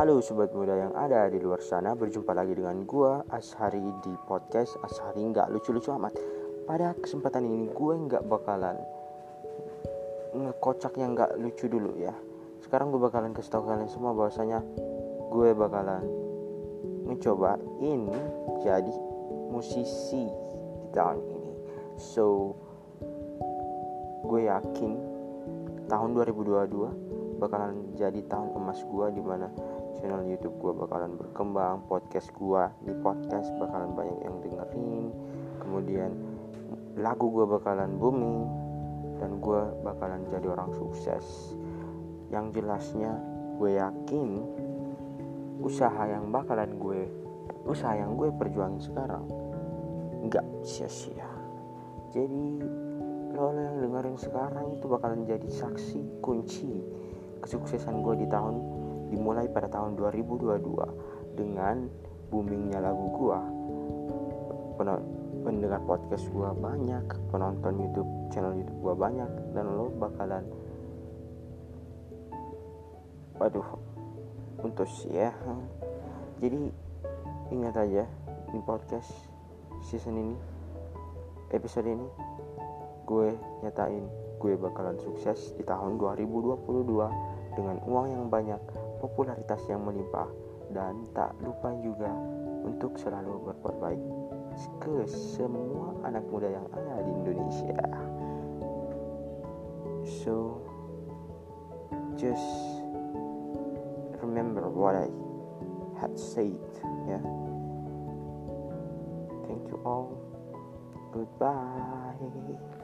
Halo sobat muda yang ada di luar sana Berjumpa lagi dengan gue Ashari di podcast Ashari nggak lucu-lucu amat. Pada kesempatan ini gue nggak bakalan Ngekocak yang nggak lucu dulu ya. Sekarang gue bakalan kasih tau kalian semua bahwasanya Gue bakalan Ngecobain jadi musisi di tahun ini. So Gue yakin tahun 2022 bakalan jadi tahun emas gue di mana channel YouTube gue bakalan berkembang, podcast gue di podcast bakalan banyak yang dengerin, kemudian lagu gue bakalan booming dan gue bakalan jadi orang sukses. Yang jelasnya gue yakin usaha yang bakalan gue usaha yang gue perjuangin sekarang nggak sia-sia. Jadi lo yang dengerin sekarang itu bakalan jadi saksi kunci kesuksesan gue di tahun dimulai pada tahun 2022 dengan boomingnya lagu gua. Pendengar podcast gua banyak penonton YouTube channel YouTube gua banyak dan lo bakalan waduh untuk ya. Jadi ingat aja di podcast season ini episode ini gue nyatain gue bakalan sukses di tahun 2022 dengan uang yang banyak popularitas yang melimpah dan tak lupa juga untuk selalu berbuat baik ke semua anak muda yang ada di Indonesia. So just remember what I had said, yeah. Thank you all. Goodbye.